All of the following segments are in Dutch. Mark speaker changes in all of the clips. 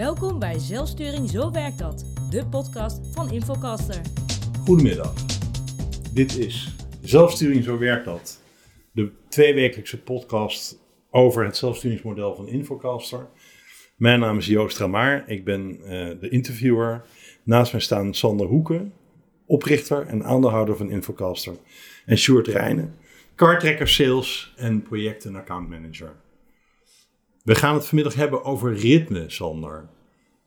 Speaker 1: Welkom bij Zelfsturing Zo Werkt Dat, de podcast van Infocaster.
Speaker 2: Goedemiddag. Dit is Zelfsturing Zo Werkt Dat, de tweewekelijkse podcast over het zelfsturingsmodel van Infocaster. Mijn naam is Joost Ramaar, ik ben uh, de interviewer. Naast mij staan Sander Hoeken, oprichter en aandeelhouder van Infocaster. En Sjoerd Rijnen, kartrekker sales en project- en accountmanager. We gaan het vanmiddag hebben over ritme, Sander.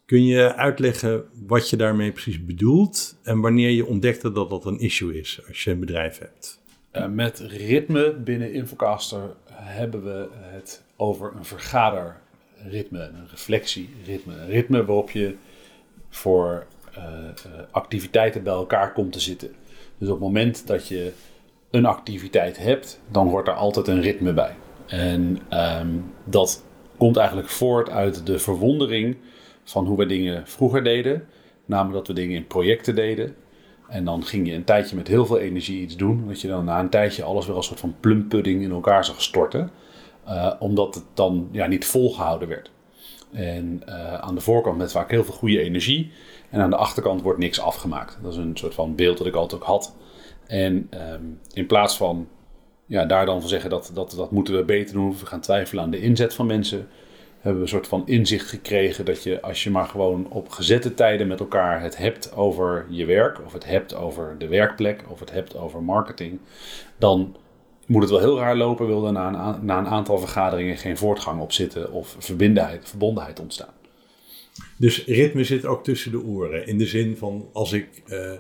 Speaker 2: Kun je uitleggen wat je daarmee precies bedoelt en wanneer je ontdekte dat dat een issue is als je een bedrijf hebt?
Speaker 3: Uh, met ritme binnen Infocaster hebben we het over een vergaderritme, een reflectieritme. Een ritme waarop je voor uh, activiteiten bij elkaar komt te zitten. Dus op het moment dat je een activiteit hebt, dan hoort er altijd een ritme bij. En um, dat komt eigenlijk voort uit de verwondering van hoe we dingen vroeger deden. Namelijk dat we dingen in projecten deden. En dan ging je een tijdje met heel veel energie iets doen. Dat je dan na een tijdje alles weer als een soort van plumpudding in elkaar zag storten. Uh, omdat het dan ja, niet volgehouden werd. En uh, aan de voorkant met vaak heel veel goede energie. En aan de achterkant wordt niks afgemaakt. Dat is een soort van beeld dat ik altijd ook had. En um, in plaats van ja, daar dan van zeggen dat, dat dat moeten we beter doen. We gaan twijfelen aan de inzet van mensen. Hebben we een soort van inzicht gekregen dat je als je maar gewoon op gezette tijden met elkaar het hebt over je werk. Of het hebt over de werkplek. Of het hebt over marketing. Dan moet het wel heel raar lopen. Wil er na een, aantal vergaderingen geen voortgang op zitten. Of verbondenheid ontstaan.
Speaker 2: Dus ritme zit ook tussen de oren. In de zin van als ik... Uh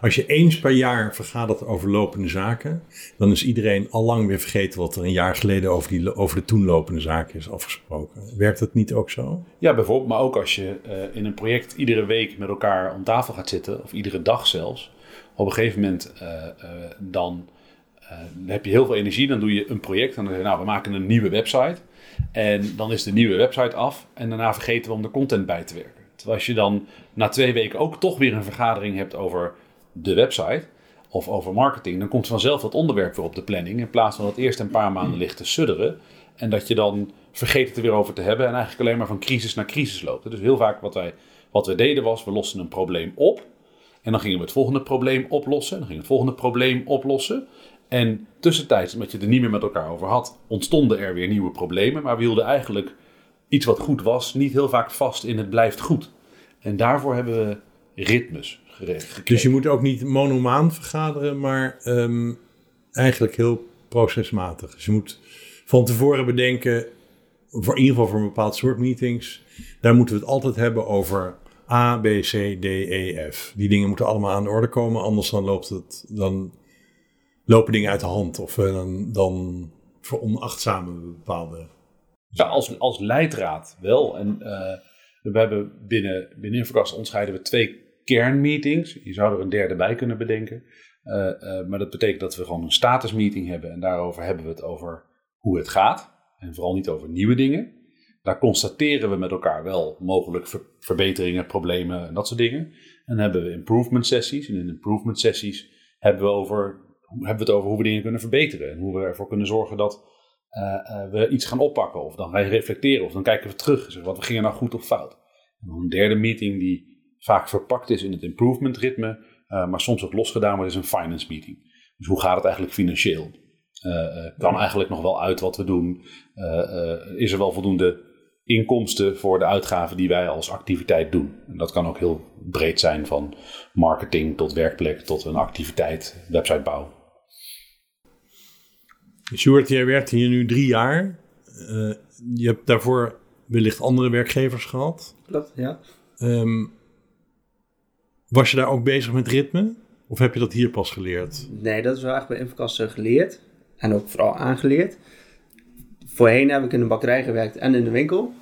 Speaker 2: als je eens per jaar vergadert over lopende zaken, dan is iedereen al lang weer vergeten wat er een jaar geleden over, die, over de toen lopende zaken is afgesproken. Werkt dat niet ook zo?
Speaker 3: Ja, bijvoorbeeld. Maar ook als je uh, in een project iedere week met elkaar om tafel gaat zitten, of iedere dag zelfs, op een gegeven moment uh, uh, dan heb je heel veel energie, dan doe je een project en dan zeg je, nou, we maken een nieuwe website. En dan is de nieuwe website af en daarna vergeten we om de content bij te werken. Terwijl als je dan na twee weken ook toch weer een vergadering hebt over de website of over marketing, dan komt vanzelf dat onderwerp weer op de planning. In plaats van dat eerst een paar maanden ligt te sudderen. En dat je dan vergeet het er weer over te hebben en eigenlijk alleen maar van crisis naar crisis loopt. Dus heel vaak wat wij, wat we deden was, we losten een probleem op. En dan gingen we het volgende probleem oplossen. En dan gingen we het volgende probleem oplossen. En tussentijds, omdat je het er niet meer met elkaar over had, ontstonden er weer nieuwe problemen. Maar we hielden eigenlijk iets wat goed was, niet heel vaak vast in het blijft goed. En daarvoor hebben we ritmes.
Speaker 2: Dus je moet ook niet monomaan vergaderen, maar um, eigenlijk heel procesmatig. Dus je moet van tevoren bedenken, voor in ieder geval voor een bepaald soort meetings, daar moeten we het altijd hebben over A, B, C, D, E, F. Die dingen moeten allemaal aan de orde komen, anders dan, loopt het, dan lopen dingen uit de hand. Of uh, dan, dan veronachtzamen we bepaalde...
Speaker 3: Ja, als, als leidraad wel. En uh, we hebben binnen, binnen Infocast onderscheiden we twee kernmeetings. Je zou er een derde bij kunnen bedenken. Uh, uh, maar dat betekent dat we gewoon een statusmeeting hebben. En daarover hebben we het over hoe het gaat. En vooral niet over nieuwe dingen. Daar constateren we met elkaar wel mogelijk ver verbeteringen, problemen en dat soort dingen. En dan hebben we improvement sessies. En in improvement sessies hebben we, over, hebben we het over hoe we dingen kunnen verbeteren. En hoe we ervoor kunnen zorgen dat uh, we iets gaan oppakken. Of dan gaan we reflecteren. Of dan kijken we terug. Zeg, wat gingen nou goed of fout. En een derde meeting die vaak verpakt is in het improvement ritme, uh, maar soms ook losgedaan wordt, is een finance meeting. Dus hoe gaat het eigenlijk financieel? Uh, kan eigenlijk nog wel uit wat we doen? is er wel voldoende inkomsten voor de uitgaven die wij als activiteit doen? En dat kan ook heel breed zijn, van marketing tot werkplek tot een activiteit, websitebouw.
Speaker 2: Stuart, jij werkt hier nu drie jaar. je hebt daarvoor wellicht andere werkgevers gehad.
Speaker 4: Klopt, ja.
Speaker 2: Um, was je daar ook bezig met ritme? Of heb je dat hier pas geleerd?
Speaker 4: Nee, dat is wel echt bij Infocaster geleerd. En ook vooral aangeleerd. Voorheen heb ik in de bakkerij gewerkt en in de winkel.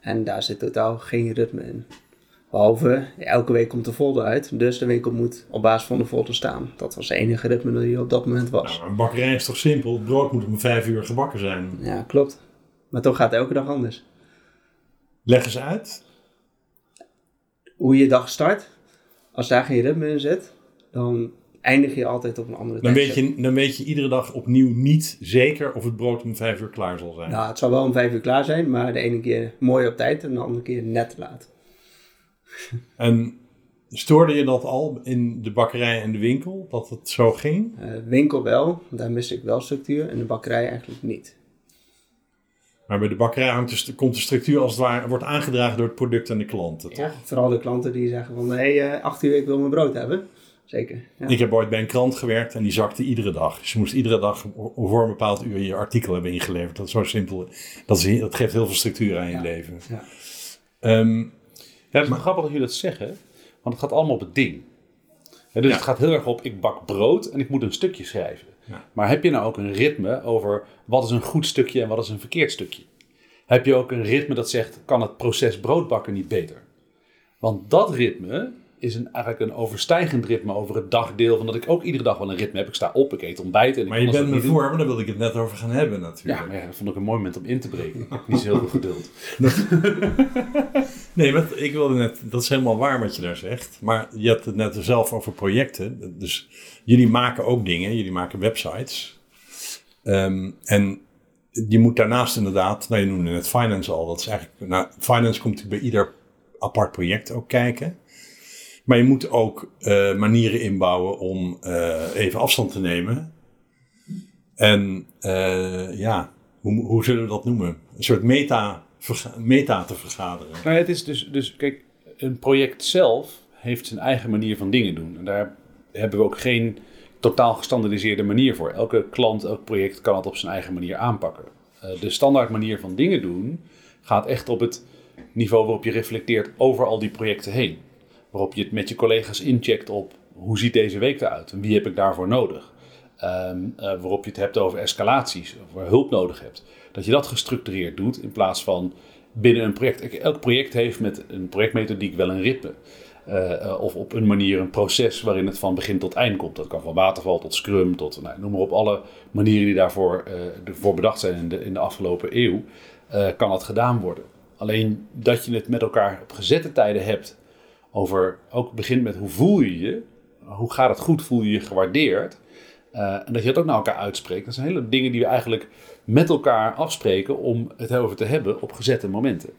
Speaker 4: En daar zit totaal geen ritme in. Behalve, elke week komt de folder uit. Dus de winkel moet op basis van de folder staan. Dat was het enige ritme dat je op dat moment was.
Speaker 2: Nou, een bakkerij is toch simpel? Het brood moet om vijf uur gebakken zijn.
Speaker 4: Ja, klopt. Maar toch gaat het elke dag anders.
Speaker 2: Leg eens uit.
Speaker 4: Hoe je dag start als daar geen ritme in zit, dan eindig je altijd op een andere
Speaker 2: dan weet, je, dan weet je iedere dag opnieuw niet zeker of het brood om vijf uur klaar zal zijn.
Speaker 4: Nou, het zal wel om vijf uur klaar zijn, maar de ene keer mooi op tijd en de andere keer net te laat.
Speaker 2: En stoorde je dat al in de bakkerij en de winkel, dat het zo ging?
Speaker 4: Eh, winkel wel, daar mis ik wel structuur. En de bakkerij eigenlijk niet.
Speaker 2: Maar bij de bakkerij komt de structuur als het ware, wordt aangedragen door het product en de klanten, toch?
Speaker 4: Ja, vooral de klanten die zeggen van, hé, hey, eh, acht uur, ik wil mijn brood hebben. Zeker, ja.
Speaker 2: Ik heb ooit bij een krant gewerkt en die zakte iedere dag. Dus je moest iedere dag voor een bepaald uur je artikel hebben ingeleverd. Dat is zo simpel. Dat, is, dat geeft heel veel structuur aan je
Speaker 4: Ja.
Speaker 2: leven.
Speaker 4: Ja.
Speaker 2: Ehm,
Speaker 3: Ja, het is wel grappig dat jullie dat zeggen, want het gaat allemaal op het ding. Hè, dus
Speaker 2: Ja.
Speaker 3: het gaat heel erg op, ik bak brood en ik moet een stukje schrijven. Maar heb je nou ook een ritme over wat is een goed stukje en wat is een verkeerd stukje? Heb je ook een ritme dat zegt, kan het proces broodbakken niet beter? Want dat ritme is een, eigenlijk een overstijgend ritme over het dagdeel. Van dat ik ook iedere dag wel een ritme heb. Ik sta op, ik eet ontbijt. En ik
Speaker 2: maar je bent me voor, maar daar wilde ik het net over gaan hebben natuurlijk.
Speaker 3: Ja, maar ja, dat vond ik een mooi moment om in te breken. Ik heb niet zo heel veel geduld.
Speaker 2: Nee, maar ik wilde net, dat is helemaal waar wat je daar zegt. Maar je hebt het net zelf over projecten. Dus jullie maken ook dingen, jullie maken websites. Ehm, en je moet daarnaast inderdaad, nou je noemde net finance al, dat is eigenlijk, nou, finance komt bij ieder apart project ook kijken. Maar je moet ook eh, manieren inbouwen om eh, even afstand te nemen. En eh, ja, hoe, hoe zullen we dat noemen? Een soort meta, meta te vergaderen.
Speaker 3: Nou, het is dus, dus, kijk, een project zelf heeft zijn eigen manier van dingen doen. En daar hebben we ook geen totaal gestandardiseerde manier voor. Elke klant, elk project kan het op zijn eigen manier aanpakken. De standaard manier van dingen doen gaat echt op het niveau waarop je reflecteert over al die projecten heen. Waarop je het met je collega's incheckt op hoe ziet deze week eruit en wie heb ik daarvoor nodig. Ehm, eh, waarop je het hebt over escalaties, of waar hulp nodig hebt. Dat je dat gestructureerd doet in plaats van binnen een project. Elk project heeft met een projectmethodiek wel een ritme. Eh, eh, of op een manier een proces waarin het van begin tot eind komt. Dat kan van waterval tot scrum, tot nou, noem maar op alle manieren die daarvoor bedacht zijn in de, in de afgelopen eeuw, kan dat gedaan worden. Alleen dat je het met elkaar op gezette tijden hebt over, ook begint met hoe voel je je, hoe gaat het goed, voel je je gewaardeerd. Eh, en dat je het ook naar elkaar uitspreekt. Dat zijn hele dingen die we eigenlijk met elkaar afspreken om het over te hebben op gezette momenten.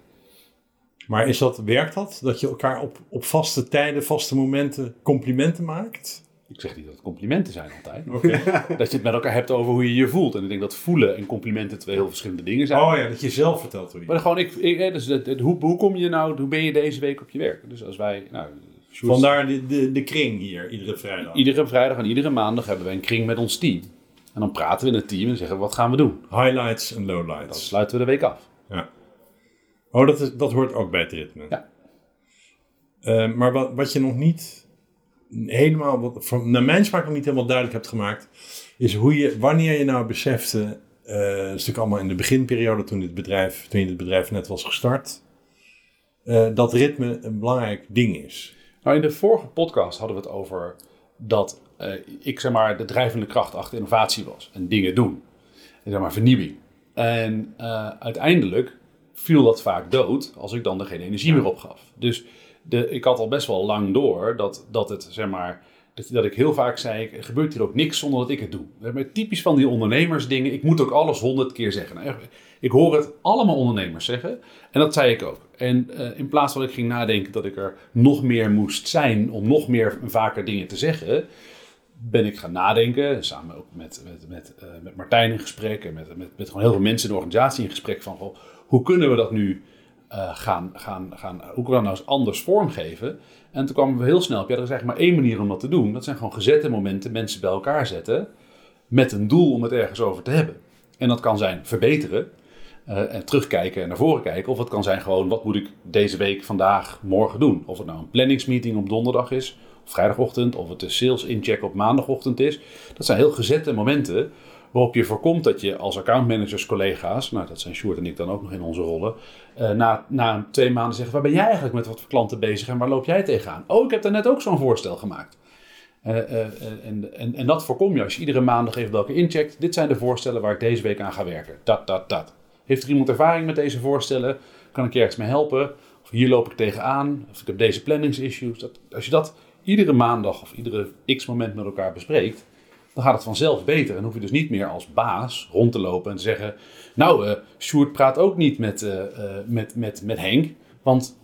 Speaker 2: Maar is dat, werkt dat? Dat je elkaar op, op vaste tijden, vaste momenten complimenten maakt?
Speaker 3: Ik zeg niet dat het complimenten zijn altijd. Dat je het met elkaar hebt over hoe je je voelt. En ik denk dat voelen en complimenten twee heel verschillende dingen zijn.
Speaker 2: Oh ja, dat je zelf vertelt hoe je.
Speaker 3: Maar gewoon, ik, dus het, het- hoe, hoe kom je nou, hoe ben je deze week op je werk? Dus als wij, nou,
Speaker 2: Vandaar de, de, de kring hier, iedere vrijdag.
Speaker 3: iedere vrijdag en iedere maandag hebben wij een kring met ons team. En dan praten we in het team en zeggen, wat gaan we doen?
Speaker 2: Highlights en
Speaker 3: Dan
Speaker 2: lowlights.
Speaker 3: sluiten we de week af.
Speaker 2: Ja. Oh, dat, is, dat hoort ook bij het ritme.
Speaker 3: Ja.
Speaker 2: Eh, maar wat, wat je nog niet helemaal, wat, van, naar mijn smaak nog niet helemaal duidelijk hebt gemaakt, is hoe je, wanneer je nou besefte, eh dat is natuurlijk allemaal in de beginperiode toen, dit bedrijf, toen je het bedrijf net was gestart, eh, dat ritme een belangrijk ding is.
Speaker 3: Nou, in de vorige podcast hadden we het over dat eh, ik zeg maar de drijvende kracht achter innovatie was. En dingen doen. En zeg maar vernieuwing. En uiteindelijk viel dat vaak dood als ik dan er geen energie meer op gaf. Dus de, ik had al best wel lang door dat, dat het zeg maar. Dat, dat ik heel vaak zei, gebeurt hier ook niks zonder dat ik het doe. Maar typisch van die ondernemersdingen, ik moet ook alles honderd keer zeggen. Nou, ik hoor het allemaal ondernemers zeggen. En dat zei ik ook. En eh, in plaats van dat ik ging nadenken dat ik er nog meer moest zijn om nog meer vaker dingen te zeggen, ben ik gaan nadenken, samen ook met, met, met, eh, met Martijn in gesprek en met, met, met gewoon heel veel mensen in de organisatie in gesprek van hoe kunnen we dat nu eh, gaan, gaan, gaan, hoe nou eens anders vormgeven? En toen kwamen we heel snel op, ja, er is eigenlijk maar één manier om dat te doen. Dat zijn gewoon gezette momenten, mensen bij elkaar zetten met een doel om het ergens over te hebben. En dat kan zijn verbeteren, eh, en terugkijken en naar voren kijken. Of het kan zijn gewoon, wat moet ik deze week, vandaag, morgen doen? Of het nou een planningsmeeting op donderdag is, of vrijdagochtend, of het de sales incheck op maandagochtend is. Dat zijn heel gezette momenten waarop je voorkomt dat je als accountmanagers, collega's, nou dat zijn Sjoerd en ik dan ook nog in onze rollen, eh, na, na twee maanden zeggen, waar ben jij eigenlijk met wat voor klanten bezig en waar loop jij tegenaan? Oh, ik heb daar net ook zo'n voorstel gemaakt. Eh, eh, en, en, en dat voorkom je als je iedere maandag even welke incheckt. Dit zijn de voorstellen waar ik deze week aan ga werken. Dat, dat, dat. Heeft er iemand ervaring met deze voorstellen? Kan ik je ergens mee helpen? Of hier loop ik tegenaan? Of ik heb deze planningsissues? Dat, als je dat iedere maandag of iedere x moment met elkaar bespreekt, dan gaat het vanzelf beter. En hoef je dus niet meer als baas rond te lopen en te zeggen... Nou, eh Sjoerd praat ook niet met, eh, eh, met, met, met Henk, want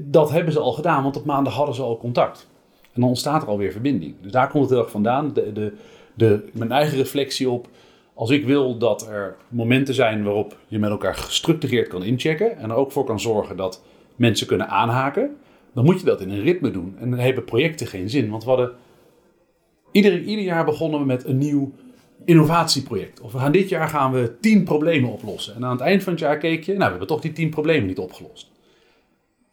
Speaker 3: dat hebben ze al gedaan, want op maandag hadden ze al contact. En dan ontstaat er alweer verbinding. Dus daar komt het heel erg vandaan. De, de, de, mijn eigen reflectie op. Als ik wil dat er momenten zijn waarop je met elkaar gestructureerd kan inchecken. En er ook voor kan zorgen dat mensen kunnen aanhaken. Dan moet je dat in een ritme doen. En dan hebben projecten geen zin. Want we hadden. Ieder, ieder jaar begonnen we met een nieuw innovatieproject. Of we gaan dit jaar gaan we tien problemen oplossen. En aan het eind van het jaar keek je. Nou, we hebben toch die tien problemen niet opgelost.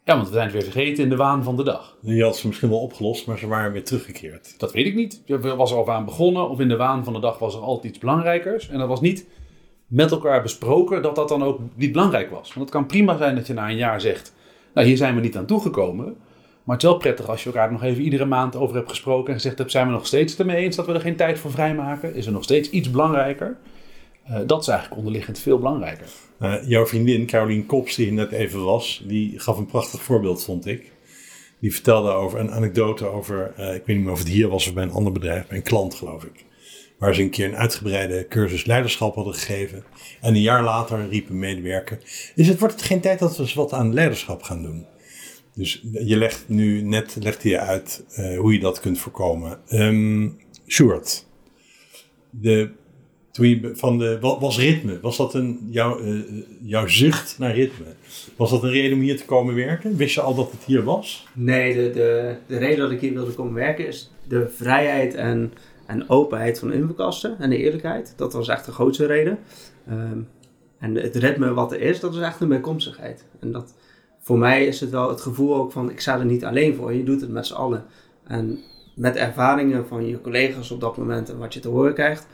Speaker 3: Ja, want we zijn het weer vergeten in de waan van de dag.
Speaker 2: Je had ze misschien wel opgelost, maar ze waren weer teruggekeerd.
Speaker 3: Dat weet ik niet. Je was er al aan begonnen of in de waan van de dag was er altijd iets belangrijkers. En dat was niet met elkaar besproken dat dat dan ook niet belangrijk was. Want het kan prima zijn dat je na een jaar zegt, nou hier zijn we niet aan toegekomen. Maar het is wel prettig als je elkaar nog even iedere maand over hebt gesproken en gezegd hebt, zijn we nog steeds ermee eens dat we er geen tijd voor vrijmaken? Is er nog steeds iets belangrijker? Uh, dat is eigenlijk onderliggend veel belangrijker.
Speaker 2: Uh, jouw vriendin Caroline Kops, die net even was, die gaf een prachtig voorbeeld, vond ik. Die vertelde over een anekdote over, uh, ik weet niet meer of het hier was of bij een ander bedrijf, bij een klant geloof ik. Waar ze een keer een uitgebreide cursus leiderschap hadden gegeven. En een jaar later riep een medewerker, is het, wordt het geen tijd dat we eens wat aan leiderschap gaan doen? Dus je legt nu net legt je uit uh, hoe je dat kunt voorkomen. Um, Sjoerd, de toen van de, was ritme? Was dat een, jouw, uh, jouw zucht naar ritme? Was dat een reden om hier te komen werken? Wist je al dat het hier was?
Speaker 4: Nee, de, de, de reden dat ik hier wilde komen werken is de vrijheid en, en openheid van infokasten en de eerlijkheid. Dat was echt de grootste reden. Um, en het ritme wat er is, dat is echt een bijkomstigheid. En dat, voor mij is het wel het gevoel ook van, ik sta er niet alleen voor, je doet het met z'n allen. En met ervaringen van je collega's op dat moment en wat je te horen krijgt,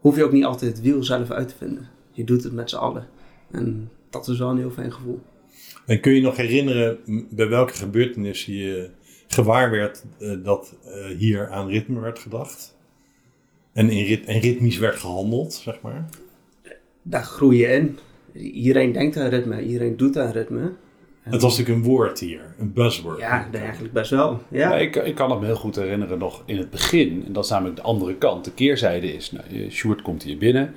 Speaker 4: hoef je ook niet altijd het wiel zelf uit te vinden. Je doet het met z'n allen. En dat is wel een heel fijn gevoel.
Speaker 2: En kun je nog herinneren bij welke gebeurtenissen je gewaar werd uh, dat uh, hier aan ritme werd gedacht? En, in rit en ritmisch werd gehandeld, zeg maar?
Speaker 4: Daar groei je in. Iedereen denkt aan ritme, iedereen doet aan ritme.
Speaker 2: Het was natuurlijk een woord hier, een buzzword.
Speaker 4: Ja, eigenlijk best wel. Ja.
Speaker 3: ja ik, ik, kan het me heel goed herinneren nog in het begin. En dat is namelijk de andere kant. De keerzijde is, nou, Sjoerd komt hier binnen.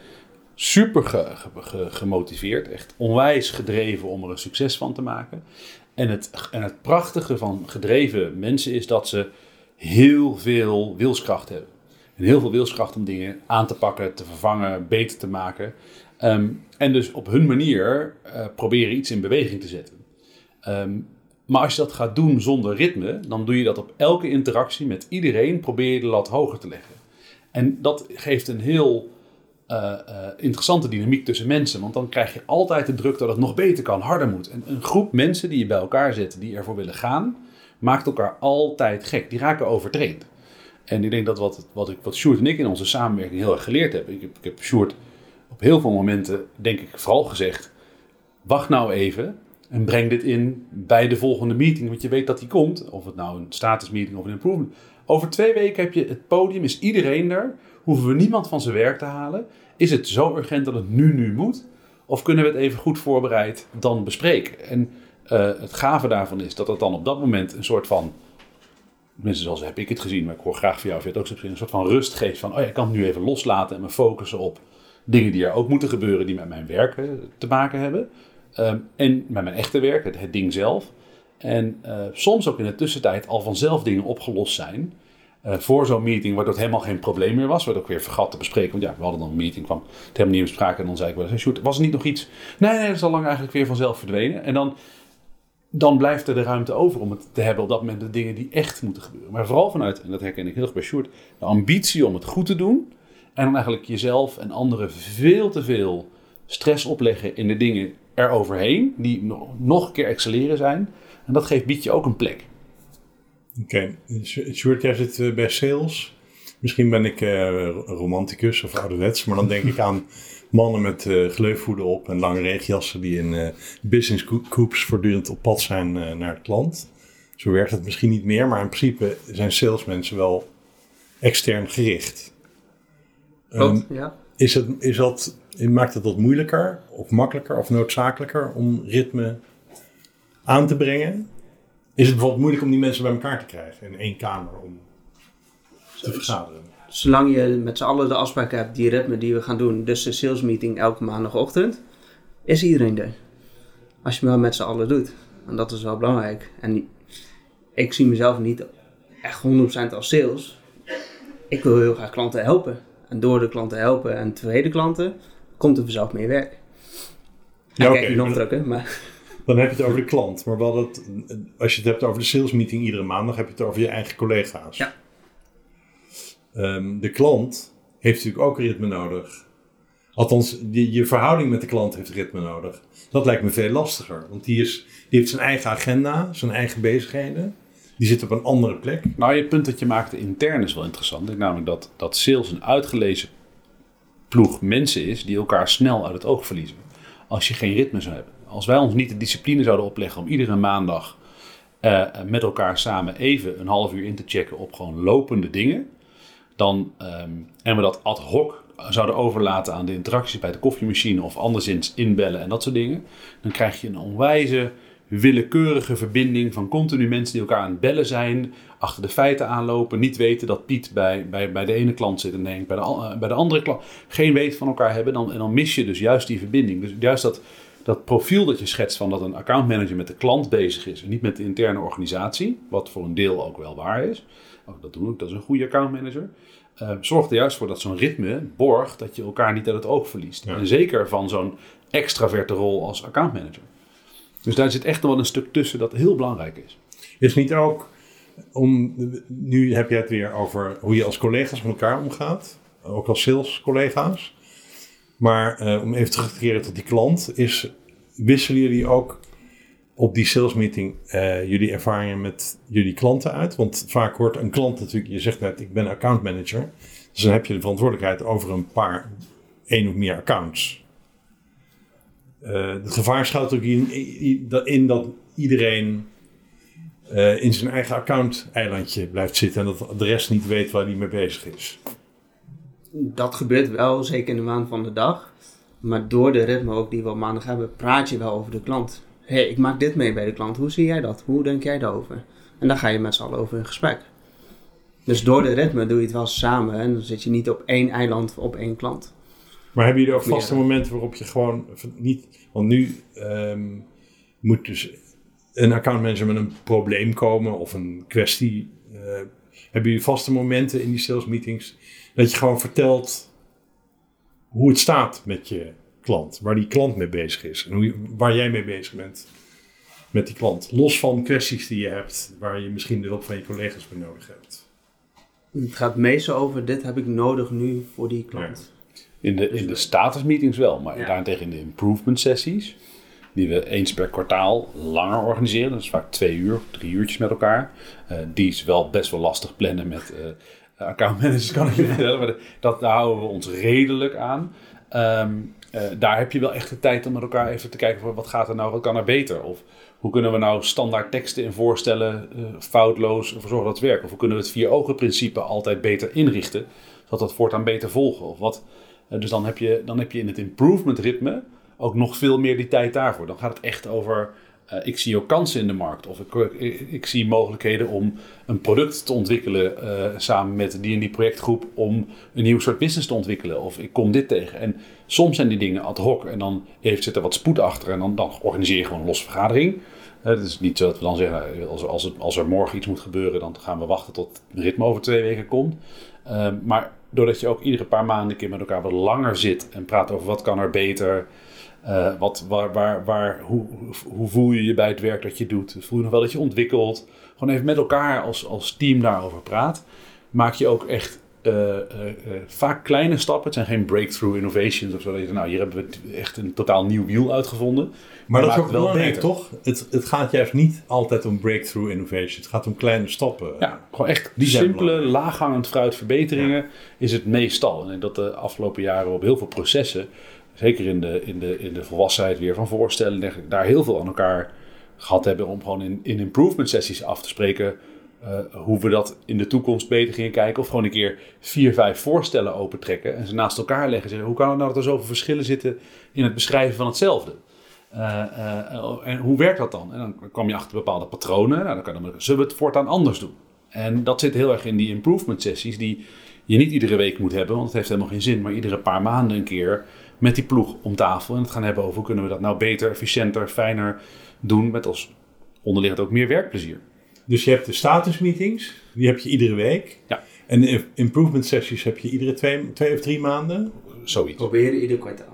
Speaker 3: Super ge, ge, gemotiveerd. Echt onwijs gedreven om er een succes van te maken. En het, en het prachtige van gedreven mensen is dat ze heel veel wilskracht hebben. En heel veel wilskracht om dingen aan te pakken, te vervangen, beter te maken. Um, en dus op hun manier uh, proberen iets in beweging te zetten. Um, maar als je dat gaat doen zonder ritme, dan doe je dat op elke interactie met iedereen, probeer je de lat hoger te leggen. En dat geeft een heel uh, uh, interessante dynamiek tussen mensen, want dan krijg je altijd de druk dat het nog beter kan, harder moet. En een groep mensen die je bij elkaar zet, die ervoor willen gaan, maakt elkaar altijd gek. Die raken overtraind. En ik denk dat wat, wat, ik, wat Sjoerd en ik in onze samenwerking heel erg geleerd hebben. Ik heb, ik heb Sjoerd op heel veel momenten, denk ik, vooral gezegd: wacht nou even en breng dit in bij de volgende meeting, want je weet dat die komt. Of het nou een status meeting of een improvement. Over twee weken heb je het podium, is iedereen er. Hoeven we niemand van zijn werk te halen. Is het zo urgent dat het nu, nu moet? Of kunnen we het even goed voorbereid dan bespreken? En uh, het gave daarvan is dat het dan op dat moment een soort van. Tenminste, zoals heb ik het gezien, maar ik hoor graag van jou of je het ook zo een soort van rust geeft. Van, oh ja, ik kan het nu even loslaten en me focussen op dingen die er ook moeten gebeuren, die met mijn werk te maken hebben. Um, en met mijn echte werk, het, het ding zelf. En uh, soms ook in de tussentijd al vanzelf dingen opgelost zijn. Uh, voor zo'n meeting, waardoor het helemaal geen probleem meer was. Waardoor ik weer vergat te bespreken. Want ja, we hadden dan een meeting, kwam het helemaal niet in bespraken. En dan zei ik wel, Sjoerd, was er niet nog iets? Nee, nee, dat is al lang eigenlijk weer vanzelf verdwenen. En dan, dan blijft er de ruimte over om het te hebben op dat moment de dingen die echt moeten gebeuren. Maar vooral vanuit, en dat herken ik heel erg bij Sjoerd, de ambitie om het goed te doen. En dan eigenlijk jezelf en anderen veel te veel stress opleggen in de dingen eroverheen, die nog, nog een keer excelleren zijn. En dat geeft, biedt je ook een plek.
Speaker 2: Oké, okay. Sjoerd, jij zit uh, bij sales. Misschien ben ik uh, romanticus of ouderwets, maar dan denk ik aan mannen met uh, gleufvoeden op en lange regenjassen die in business coupes voortdurend op pad zijn naar het klant. Zo werkt het misschien niet meer, maar in principe zijn salesmensen wel extern gericht.
Speaker 4: Klopt, um, ja.
Speaker 2: Is, het, is dat maakt het wat moeilijker of makkelijker of noodzakelijker om ritme aan te brengen? Is het bijvoorbeeld moeilijk om die mensen bij elkaar te krijgen in één kamer om te vergaderen?
Speaker 4: Zolang je met z'n allen de afspraak hebt, die ritme die we gaan doen, dus de sales meeting elke maandagochtend, is iedereen er. Als je maar met z'n allen doet. En dat is wel belangrijk. En ik zie mezelf niet echt 100% als sales. Ik wil heel graag klanten helpen. En door de klanten helpen en tevreden klanten, komt er vanzelf meer werk. Ja,
Speaker 2: oké,
Speaker 4: nog
Speaker 2: maar- Dan heb je het over de klant. Maar wel dat, als je het hebt over de sales meeting iedere maandag, heb je het over je eigen collega's.
Speaker 4: Ja.
Speaker 2: Ehm, de klant heeft natuurlijk ook ritme nodig. Althans, die, je verhouding met de klant heeft ritme nodig. Dat lijkt me veel lastiger. Want die, is, die heeft zijn eigen agenda, zijn eigen bezigheden. Die zit op een andere plek.
Speaker 3: Nou, je punt dat je maakte intern is wel interessant. Ik Namelijk dat, dat sales een uitgelezen ploeg mensen is die elkaar snel uit het oog verliezen. Als je geen ritme zou hebben. Als wij ons niet de discipline zouden opleggen om iedere maandag eh, met elkaar samen even een half uur in te checken op gewoon lopende dingen. Dan, ehm, en we dat ad hoc zouden overlaten aan de interacties bij de koffiemachine of anderszins inbellen en dat soort dingen. Dan krijg je een onwijze willekeurige verbinding van continu mensen die elkaar aan het bellen zijn, achter de feiten aanlopen, niet weten dat Piet bij, bij, bij de ene klant zit en Henk bij de, eh, bij de andere klant, geen weet van elkaar hebben. Dan, en dan mis je dus juist die verbinding. Dus juist dat, dat profiel dat je schetst van dat een accountmanager met de klant bezig is en niet met de interne organisatie, wat voor een deel ook wel waar is. Ook dat doen we, dat is een goede accountmanager. Eh, zorgt er juist voor dat zo'n ritme borgt dat je elkaar niet uit het oog verliest.
Speaker 2: Ja.
Speaker 3: En zeker van zo'n extraverte rol als accountmanager. Dus daar zit echt wel een stuk tussen dat heel belangrijk is.
Speaker 2: Is niet ook om. Nu heb je het weer over hoe je als collega's met elkaar omgaat. Ook als sales-collega's. Maar eh, om even terug te keren tot die klant. Is, wisselen jullie ook op die salesmeeting eh jullie ervaringen met jullie klanten uit? Want vaak hoort een klant natuurlijk. Je zegt net, ik ben accountmanager. Dus dan heb je de verantwoordelijkheid over een paar, één of meer accounts. Eh, het gevaar schuilt ook in, in, in dat iedereen eh, in zijn eigen account-eilandje blijft zitten en dat de rest niet weet waar hij mee bezig is.
Speaker 4: dat gebeurt wel, zeker in de maand van de dag. Maar door de ritme ook die we op maandag hebben, praat je wel over de klant. Hé, hey, ik maak dit mee bij de klant. Hoe zie jij dat? Hoe denk jij daarover? En dan ga je met z'n allen over in gesprek. Dus door de ritme doe je het wel samen en dan zit je niet op één eiland op één klant.
Speaker 2: Maar hebben jullie ook vaste
Speaker 4: Ja.
Speaker 2: momenten waarop je gewoon niet. Want nu ehm, moet dus een accountmanager met een probleem komen of een kwestie. eh, hebben jullie vaste momenten in die sales meetings dat je gewoon vertelt hoe het staat met je klant, waar die klant mee bezig is en hoe je- waar jij mee bezig bent met die klant. Los van kwesties die je hebt waar je misschien de hulp van je collega's bij nodig hebt.
Speaker 4: Het gaat meestal over, dit heb ik nodig nu voor die klant.
Speaker 3: In de, in de status meetings wel, maar
Speaker 4: Ja.
Speaker 3: daarentegen in de improvement sessies, die we eens per kwartaal langer organiseren, dat is vaak twee uur, drie uurtjes met elkaar. Eh, die is wel best wel lastig plannen met eh accountmanagers, kan ik je vertellen, maar dat, daar houden we ons redelijk aan. Ehm, eh, daar heb je wel echt de tijd om met elkaar even te kijken van wat gaat er nou, wat kan er beter? Of hoe kunnen we nou standaard teksten en voorstellen foutloos ervoor zorgen dat het werkt? Of hoe kunnen we het vier ogen principe altijd beter inrichten, zodat dat voortaan beter volgen? Of wat, dus dan heb, je, dan heb je in het improvement ritme ook nog veel meer die tijd daarvoor. Dan gaat het echt over, eh, ik zie ook kansen in de markt. Of ik, ik, zie mogelijkheden om een product te ontwikkelen eh, samen met die en die projectgroep om een nieuw soort business te ontwikkelen. Of ik kom dit tegen. En soms zijn die dingen ad hoc en dan heeft, zit er wat spoed achter en dan, dan organiseer je gewoon een losse vergadering. Eh, Het is niet zo dat we dan zeggen, eh, als, als, als er morgen iets moet gebeuren, dan gaan we wachten tot het ritme over twee weken komt. Eh, maar doordat je ook iedere paar maanden een keer met elkaar wat langer zit en praat over wat kan er beter, eh, wat, waar, waar, waar, hoe, hoe- voel je je bij het werk dat je doet, voel je nog wel dat je ontwikkelt, gewoon even met elkaar als, als team daarover praat, maak je ook echt vaak kleine stappen. Het zijn geen breakthrough innovations of zo. Dat je, nou, hier hebben we echt een totaal nieuw wiel uitgevonden.
Speaker 2: Maar dat is ook
Speaker 3: wel
Speaker 2: belangrijk, toch? Het, het gaat juist niet altijd om breakthrough innovation. Het gaat om kleine stappen.
Speaker 3: Ja, gewoon echt die simpele, laaghangend fruit verbeteringen is het meestal. En dat de afgelopen jaren op heel veel processen, zeker in de, in de, in de volwassenheid weer van voorstellen, daar heel veel aan elkaar gehad hebben om gewoon in, in improvement sessies af te spreken eh, hoe we dat in de toekomst beter gingen kijken. Of gewoon een keer vier, vijf voorstellen opentrekken en ze naast elkaar leggen en zeggen, hoe kan het nou dat er zoveel verschillen zitten in het beschrijven van hetzelfde? Eh, eh, en hoe werkt dat dan? En dan kwam je achter bepaalde patronen. Nou, dan kan dan, zullen we het voortaan anders doen? En dat zit heel erg in die improvement sessies die je niet iedere week moet hebben, want het heeft helemaal geen zin. Maar iedere paar maanden een keer met die ploeg om tafel en het gaan hebben over hoe kunnen we dat nou beter, efficiënter, fijner doen. Met als onderliggend ook meer werkplezier.
Speaker 2: Dus je hebt de statusmeetings, die heb je iedere week.
Speaker 3: Ja.
Speaker 2: En de improvement sessies heb je iedere twee, twee of drie maanden.
Speaker 3: Zoiets.
Speaker 4: Proberen ieder kwartaal.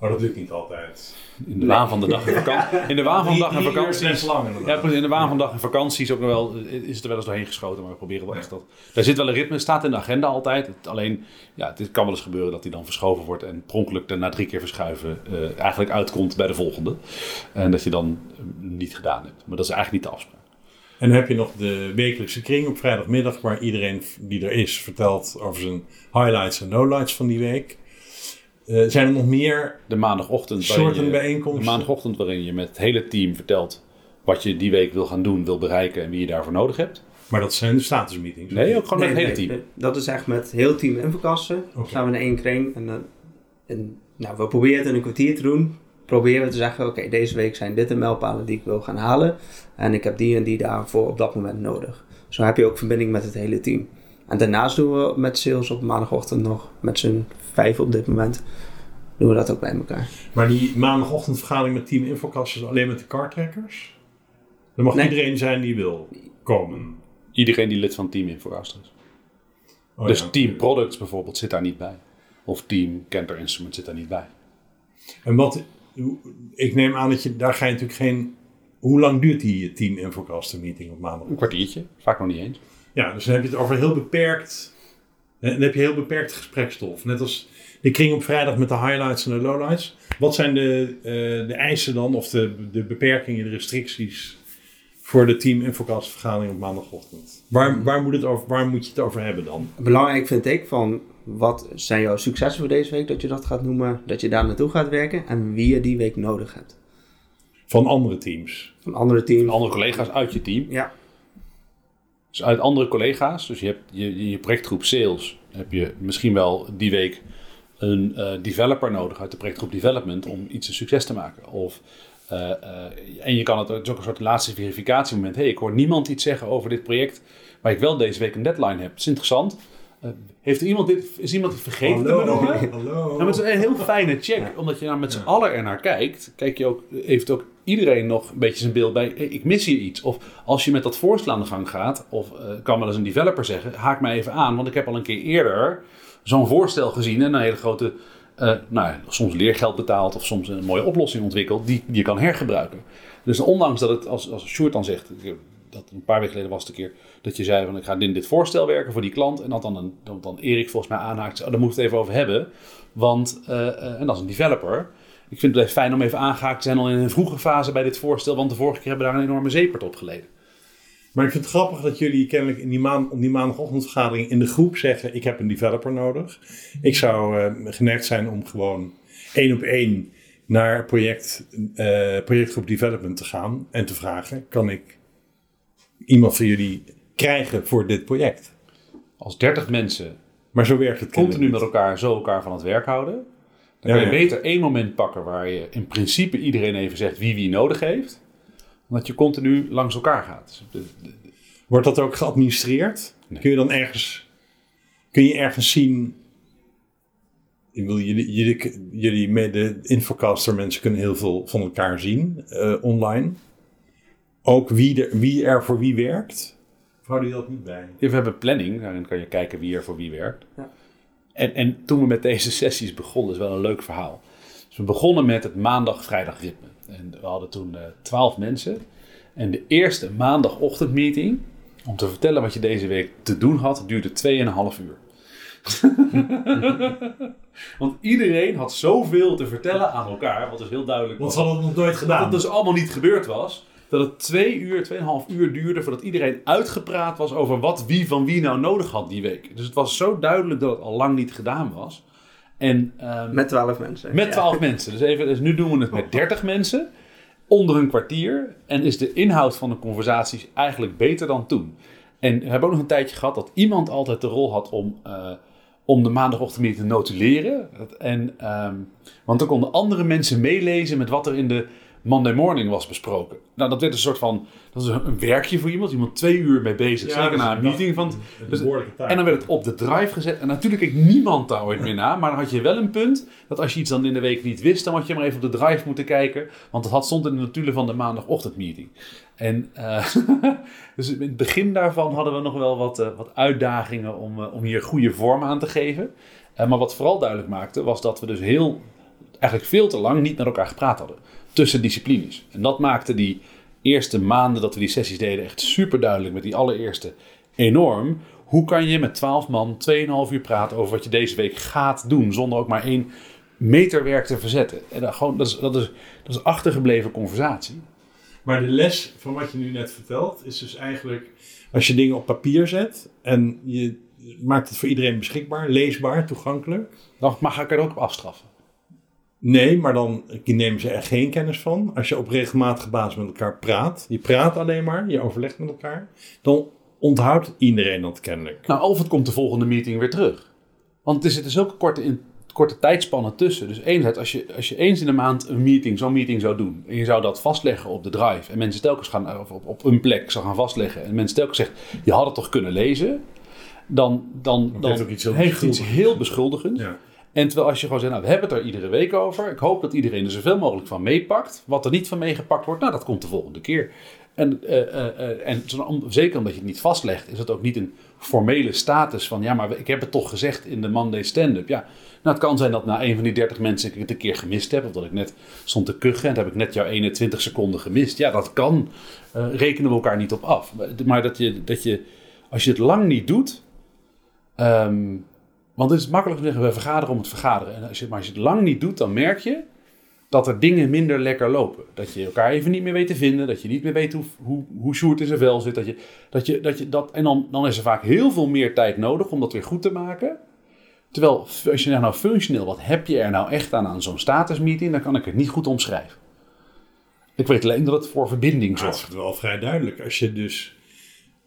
Speaker 2: Maar dat lukt niet altijd.
Speaker 3: In de waan van de dag en vakantie. In de waan van de dag en vakantie. Ja, precies. in de waan van de dag en vakantie is, ook nog wel, is het er wel eens doorheen geschoten, maar we proberen wel echt dat. Daar zit wel een ritme, staat in de agenda altijd. Het, alleen, ja, het kan wel eens gebeuren dat die dan verschoven wordt en pronkelijk na drie keer verschuiven eh, eigenlijk uitkomt bij de volgende. En dat je dan eh, niet gedaan hebt. Maar dat is eigenlijk niet de afspraak.
Speaker 2: En dan heb je nog de wekelijkse kring op vrijdagmiddag, waar iedereen die er is vertelt over zijn highlights en lowlights van die week. Eh, zijn er nog meer
Speaker 3: De maandagochtend,
Speaker 2: soorten
Speaker 3: je,
Speaker 2: bijeenkomsten?
Speaker 3: de maandagochtend waarin je met het hele team vertelt wat je die week wil gaan doen, wil bereiken en wie je daarvoor nodig hebt.
Speaker 2: Maar dat zijn de statusmeetings.
Speaker 3: Nee, ook gewoon met het hele
Speaker 4: nee,
Speaker 3: team.
Speaker 4: nee. Dat is echt met het hele team infokasten.
Speaker 2: Oké.
Speaker 4: Staan we in één kring. En, dan- en, nou, we proberen het in een kwartier te doen. Proberen we te zeggen, oké, deze week zijn dit de mijlpalen die ik wil gaan halen. En ik heb die en die daarvoor op dat moment nodig. Zo heb je ook verbinding met het hele team. En daarnaast doen we met sales op maandagochtend nog, met z'n vijf op dit moment, doen we dat ook bij elkaar.
Speaker 2: Maar die maandagochtendvergadering met Team Infocast is alleen met de cartrackers? Er mag
Speaker 4: Nee.
Speaker 2: iedereen zijn die wil komen.
Speaker 3: Iedereen die lid van Team Infocaster is.
Speaker 2: Oh,
Speaker 3: dus
Speaker 2: ja.
Speaker 3: Team Products bijvoorbeeld zit daar niet bij. Of Team Cantor Instrument zit daar niet bij.
Speaker 2: En wat, ik neem aan dat je, daar ga je natuurlijk geen... Hoe lang duurt die Team Infocaster meeting op maandag?
Speaker 3: Een kwartiertje, vaak nog niet eens.
Speaker 2: Ja, dus dan heb je het over heel beperkt. eh, Dan heb je heel beperkt gesprekstof. Net als de kring op vrijdag met de highlights en de lowlights. Wat zijn de, eh, de eisen dan, of de, de beperkingen, de restricties voor de Team Infocast vergadering op maandagochtend? Waar, waar, moet het over, waar moet je het over hebben dan?
Speaker 4: Belangrijk vind ik van wat zijn jouw successen voor deze week, dat je dat gaat noemen, dat je daar naartoe gaat werken en wie je die week nodig hebt.
Speaker 2: Van andere teams.
Speaker 4: Van andere teams.
Speaker 3: Andere collega's uit je team.
Speaker 4: Ja,
Speaker 3: Dus uit andere collega's. Dus je hebt je, je projectgroep sales. Heb je misschien wel die week een eh, developer nodig uit de projectgroep development om iets een succes te maken. Of, eh, eh, en je kan het, het is ook een soort laatste verificatiemoment. hey, ik hoor niemand iets zeggen over dit project, maar ik wel deze week een deadline heb. Dat is interessant. Heeft er iemand dit, is iemand het vergeten te benoemen?
Speaker 2: Hallo.
Speaker 3: Ja, maar het is een heel fijne check, omdat je nou met z'n allen er naar kijkt. Kijk je ook, heeft ook iedereen nog een beetje zijn beeld bij, hey, ik mis hier iets. Of als je met dat voorstel aan de gang gaat, of eh, kan wel eens een developer zeggen, haak mij even aan, want ik heb al een keer eerder zo'n voorstel gezien en een hele grote, eh, nou ja, soms leergeld betaald of soms een mooie oplossing ontwikkeld die je kan hergebruiken. Dus ondanks dat het, als, als Sjoerd dan zegt, dat een paar weken geleden was een keer, dat je zei van ik ga in dit voorstel werken voor die klant. En dat dan, dan Erik volgens mij aanhaakt, oh, daar moet ik het even over hebben. Want, eh, eh, en dat is een developer. Ik vind het fijn om even aangehaakt te zijn al in een vroege fase bij dit voorstel. Want de vorige keer hebben we daar een enorme zeepert op geleden.
Speaker 2: Maar ik vind het grappig dat jullie kennelijk in die, maan, op die maandagochtendvergadering in de groep zeggen: Ik heb een developer nodig. Ik zou eh, geneigd zijn om gewoon één op één naar project, projectgroep development te gaan en te vragen: Kan ik iemand van jullie krijgen voor dit project?
Speaker 3: Als 30 mensen
Speaker 2: Maar zo werkt het
Speaker 3: continu met elkaar zo elkaar van het werk houden. Dan
Speaker 2: Ja,
Speaker 3: kan je
Speaker 2: ja.
Speaker 3: beter één moment pakken waar je in principe iedereen even zegt wie wie nodig heeft. Dan dat je continu langs elkaar gaat. Dus de- de-
Speaker 2: niet. Wordt dat ook geadministreerd?
Speaker 3: Nee.
Speaker 2: Kun je dan ergens, kun je ergens zien. Ik wil, jullie, jullie, jullie met de Infocaster mensen kunnen heel veel van elkaar zien eh, online. Ook wie er, wie er voor wie werkt. Of houden jullie dat niet bij?
Speaker 3: Ja, we hebben planning, daarin kan je kijken wie er voor wie werkt.
Speaker 4: Ja.
Speaker 3: En, en toen we met deze sessies begonnen, is wel een leuk verhaal. Dus we begonnen met het maandag-vrijdag ritme. En we hadden toen eh, twaalf mensen. En de eerste maandagochtendmeeting, om te vertellen wat je deze week te doen had, duurde 2,5 uur. Want iedereen had zoveel te vertellen aan elkaar, wat dus heel duidelijk
Speaker 2: Want
Speaker 3: was.
Speaker 2: ze hadden het nog nooit
Speaker 3: Dat
Speaker 2: gedaan.
Speaker 3: het dus allemaal niet gebeurd was. Dat het twee uur, tweeënhalf uur duurde voordat iedereen uitgepraat was over wat wie van wie nou nodig had die week. Dus het was zo duidelijk dat het al lang niet gedaan was. En ehm,
Speaker 4: met twaalf mensen.
Speaker 3: met
Speaker 4: Ja.
Speaker 3: twaalf mensen. Dus, even, dus nu doen we het met dertig mensen. Onder een kwartier. En is de inhoud van de conversaties eigenlijk beter dan toen. En we hebben ook nog een tijdje gehad dat iemand altijd de rol had om, eh, om de maandagochtend te notuleren. En, ehm, want dan konden andere mensen meelezen met wat er in de Monday morning was besproken. Nou, dat werd een soort van, dat is een, werkje voor iemand. Iemand twee uur mee bezig, zeker na een meeting. Van, dus- en dan werd het op de drive gezet. En natuurlijk keek niemand daar ooit meer na. Maar dan had je wel een punt dat als je iets dan in de week niet wist, dan had je maar even op de drive moeten kijken. Want dat had, stond in de notulen van de maandagochtendmeeting. En eh, dus in het begin daarvan hadden we nog wel wat, eh, wat uitdagingen om, eh, om hier goede vorm aan te geven. Maar wat vooral duidelijk maakte, was dat we dus heel, eigenlijk veel te lang niet met elkaar gepraat hadden. Tussen disciplines. En dat maakte die eerste maanden dat we die sessies deden echt super duidelijk. Met die allereerste enorm. Hoe kan je met 12 man 2,5 uur praten over wat je deze week gaat doen. Zonder ook maar één meterwerk te verzetten. En dat, gewoon, dat, is, dat, is, dat is achtergebleven conversatie.
Speaker 2: Maar de les van wat je nu net vertelt is dus eigenlijk als je dingen op papier zet en je maakt het voor iedereen beschikbaar, leesbaar, toegankelijk.
Speaker 3: Dan mag ik er ook op afstraffen.
Speaker 2: Nee, maar dan nemen ze er geen kennis van. Als je op regelmatige basis met elkaar praat, je praat alleen maar, je overlegt met elkaar, dan onthoudt iedereen dat kennelijk.
Speaker 3: Nou, of het komt de volgende meeting weer terug. Want er zitten zulke korte, in, korte tijdspannen tussen. Dus enerzijds, als je, als je eens in de maand een meeting, zo'n meeting zou doen, en je zou dat vastleggen op de drive, en mensen telkens gaan, of op, op een plek zou gaan vastleggen, en mensen telkens zegt, je had het toch kunnen lezen, dan, dan, dan
Speaker 2: heeft ook iets heel
Speaker 3: heeft iets heel beschuldigends.
Speaker 2: Ja.
Speaker 3: En terwijl als je gewoon zegt, nou, we hebben het er iedere week over. Ik hoop dat iedereen er zoveel mogelijk van meepakt. Wat er niet van meegepakt wordt, nou, dat komt de volgende keer. En, eh, eh, eh, en zeker omdat je het niet vastlegt, is het ook niet een formele status van, ja, maar ik heb het toch gezegd in de Monday stand-up. Ja, nou, het kan zijn dat na een van die 30 mensen ik het een keer gemist heb. Of dat ik net stond te kuchen en heb ik net jouw 21 seconden gemist. Ja, dat kan. Rekenen we elkaar niet op af. Maar- Maar dat je, dat je, als je het lang niet doet, Ehm, want het is makkelijk te zeggen, we vergaderen om het vergaderen. En als je, maar als je het lang niet doet, dan merk je dat er dingen minder lekker lopen. Dat je elkaar even niet meer weet te vinden. Dat je niet meer weet hoe, hoe, hoe Sjoerd in zijn vel zit. Dat je, dat je, dat je, dat, en dan, dan is er vaak heel veel meer tijd nodig om dat weer goed te maken. Terwijl, als je zegt nou functioneel, wat heb je er nou echt aan aan zo'n statusmeeting? Dan kan ik het niet goed omschrijven. Ik weet alleen dat het voor verbinding
Speaker 2: het
Speaker 3: zorgt.
Speaker 2: is wel vrij duidelijk. Als je dus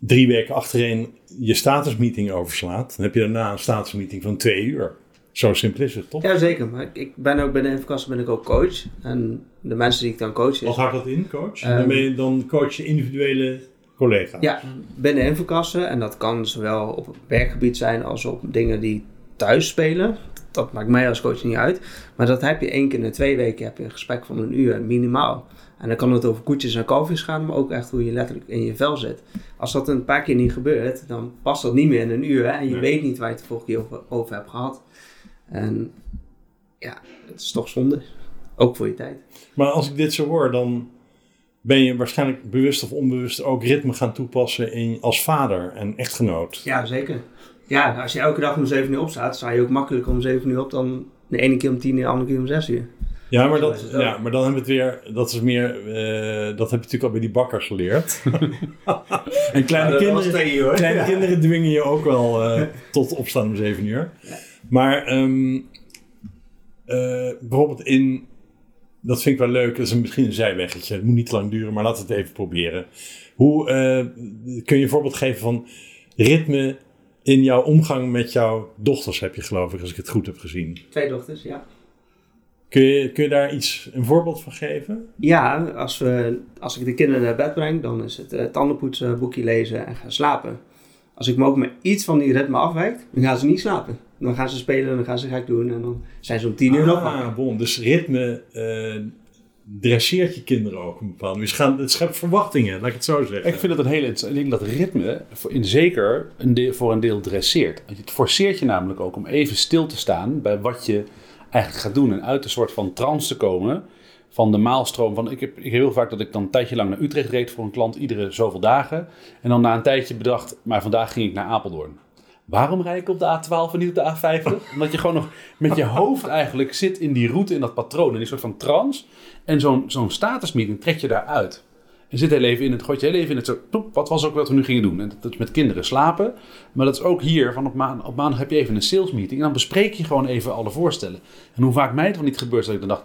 Speaker 2: drie weken achtereen je statusmeeting overslaat, dan heb je daarna een statusmeeting van twee uur. Zo simpel is het, toch?
Speaker 4: Ja, zeker. Maar ik- ben ook bij de Infocassen ben ik ook coach. En de mensen die ik dan coach
Speaker 2: Wat
Speaker 4: is...
Speaker 2: houdt dat in, coach?
Speaker 4: Ehm,
Speaker 2: dan, ben je, dan coach je individuele collega's.
Speaker 4: Ja, binnen Infocassen. En dat kan zowel op het werkgebied zijn als op dingen die thuis spelen. Dat maakt mij als coach niet uit. Maar dat heb je één keer in de twee weken heb je een gesprek van een uur, minimaal. En dan kan het over koetjes en kalfjes gaan, maar ook echt hoe je letterlijk in je vel zit. Als dat een paar keer niet gebeurt, dan past dat niet meer in een uur. Hè? En je
Speaker 2: Nee.
Speaker 4: weet niet waar je het de vorige keer over, over hebt gehad. En ja, het is toch zonde. Ook voor je tijd.
Speaker 2: Maar als ik dit zo hoor, dan ben je waarschijnlijk bewust of onbewust ook ritme gaan toepassen in, als vader en echtgenoot.
Speaker 4: Ja, zeker. Ja, als je elke dag om 7 uur opstaat, sta je ook makkelijker om 7 uur op dan de ene keer om 10 uur, de andere keer om 6 uur.
Speaker 2: Ja, maar, dat, ja, maar dan hebben we het weer, dat is meer, eh, dat heb je natuurlijk al bij die bakker geleerd. en kleine, kinderen, kleine kinderen dwingen je ook wel eh, tot opstaan om 7 uur. Maar ehm, eh, bijvoorbeeld in, dat vind ik wel leuk, dat is misschien een zijweggetje, het moet niet lang duren, maar laten we het even proberen. Hoe kun je een voorbeeld geven van ritme in jouw omgang met jouw dochters, heb je geloof ik, als ik het goed heb gezien.
Speaker 4: Twee dochters, ja.
Speaker 2: Kun je, kun je daar iets, een voorbeeld van geven?
Speaker 4: Ja, als, we, als ik de kinderen naar bed breng, dan is het eh, tandenpoetsen, boekje lezen en gaan slapen. Als ik me ook maar iets van die ritme afwijkt, dan gaan ze niet slapen. Dan gaan ze spelen, dan gaan ze gek doen en dan zijn ze om 10 uur nog.
Speaker 2: Ah, bon. Dus ritme eh, dresseert je kinderen ook een bepaalde manier. Gaan, het schept verwachtingen, laat ik het zo zeggen.
Speaker 3: Ik vind het een hele interessant. Ik denk dat ritme voor, in zeker een deel, voor een deel dresseert. Het forceert je namelijk ook om even stil te staan bij wat je eigenlijk gaat doen. En uit een soort van trance te komen van de maalstroom. Van, ik, heb, ik heel vaak dat ik dan een tijdje lang naar Utrecht reed voor een klant, iedere zoveel dagen. En dan na een tijdje bedacht, maar vandaag ging ik naar Apeldoorn. Waarom rijd ik op de A12 en niet op de A50? Omdat je gewoon nog met je hoofd eigenlijk zit in die route, in dat patroon, in die soort van trance. En zo'n zo'n statusmeeting trek je daaruit. En zit heel even in het, gooit je heel even in het zo, poep, wat was ook wat we nu gingen doen? En dat is met kinderen slapen. Maar dat is ook hier, van op, maan, op maandag heb je even een sales meeting. En dan bespreek je gewoon even alle voorstellen. En hoe vaak mij het wel niet gebeurt, dat ik dan dacht,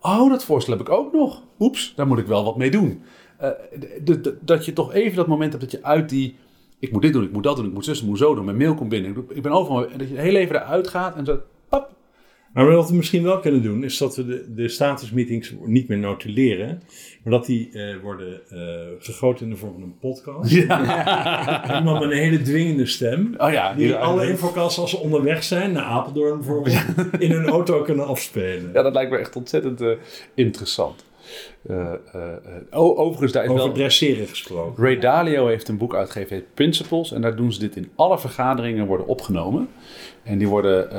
Speaker 3: oh, dat voorstel heb ik ook nog. Oeps, daar moet ik wel wat mee doen. Eh, dat je toch even dat moment hebt dat je uit die, ik moet dit doen, ik moet dat doen, ik moet zus, ik moet zo doen. Mijn mail komt binnen, ik ben overal. En dat je heel even eruit gaat en zo, pap.
Speaker 2: Maar wat we misschien wel kunnen doen, is dat we de, de statusmeetings niet meer notuleren, maar dat die eh, worden eh, gegoten in de vorm van een podcast. Iemand met een hele dwingende stem.
Speaker 3: Oh ja,
Speaker 2: Die
Speaker 3: die-
Speaker 2: alle infocasts als ze onderweg zijn, naar Apeldoorn bijvoorbeeld, in hun auto kunnen afspelen.
Speaker 3: Ja, dat lijkt me echt ontzettend eh, interessant. Eh, eh, eh, oh, overigens, daar is
Speaker 2: Over
Speaker 3: wel...
Speaker 2: dresseren gesproken.
Speaker 3: Ray Dalio heeft een boek uitgegeven, heet Principles. En daar doen ze dit in alle vergaderingen worden opgenomen. En die worden,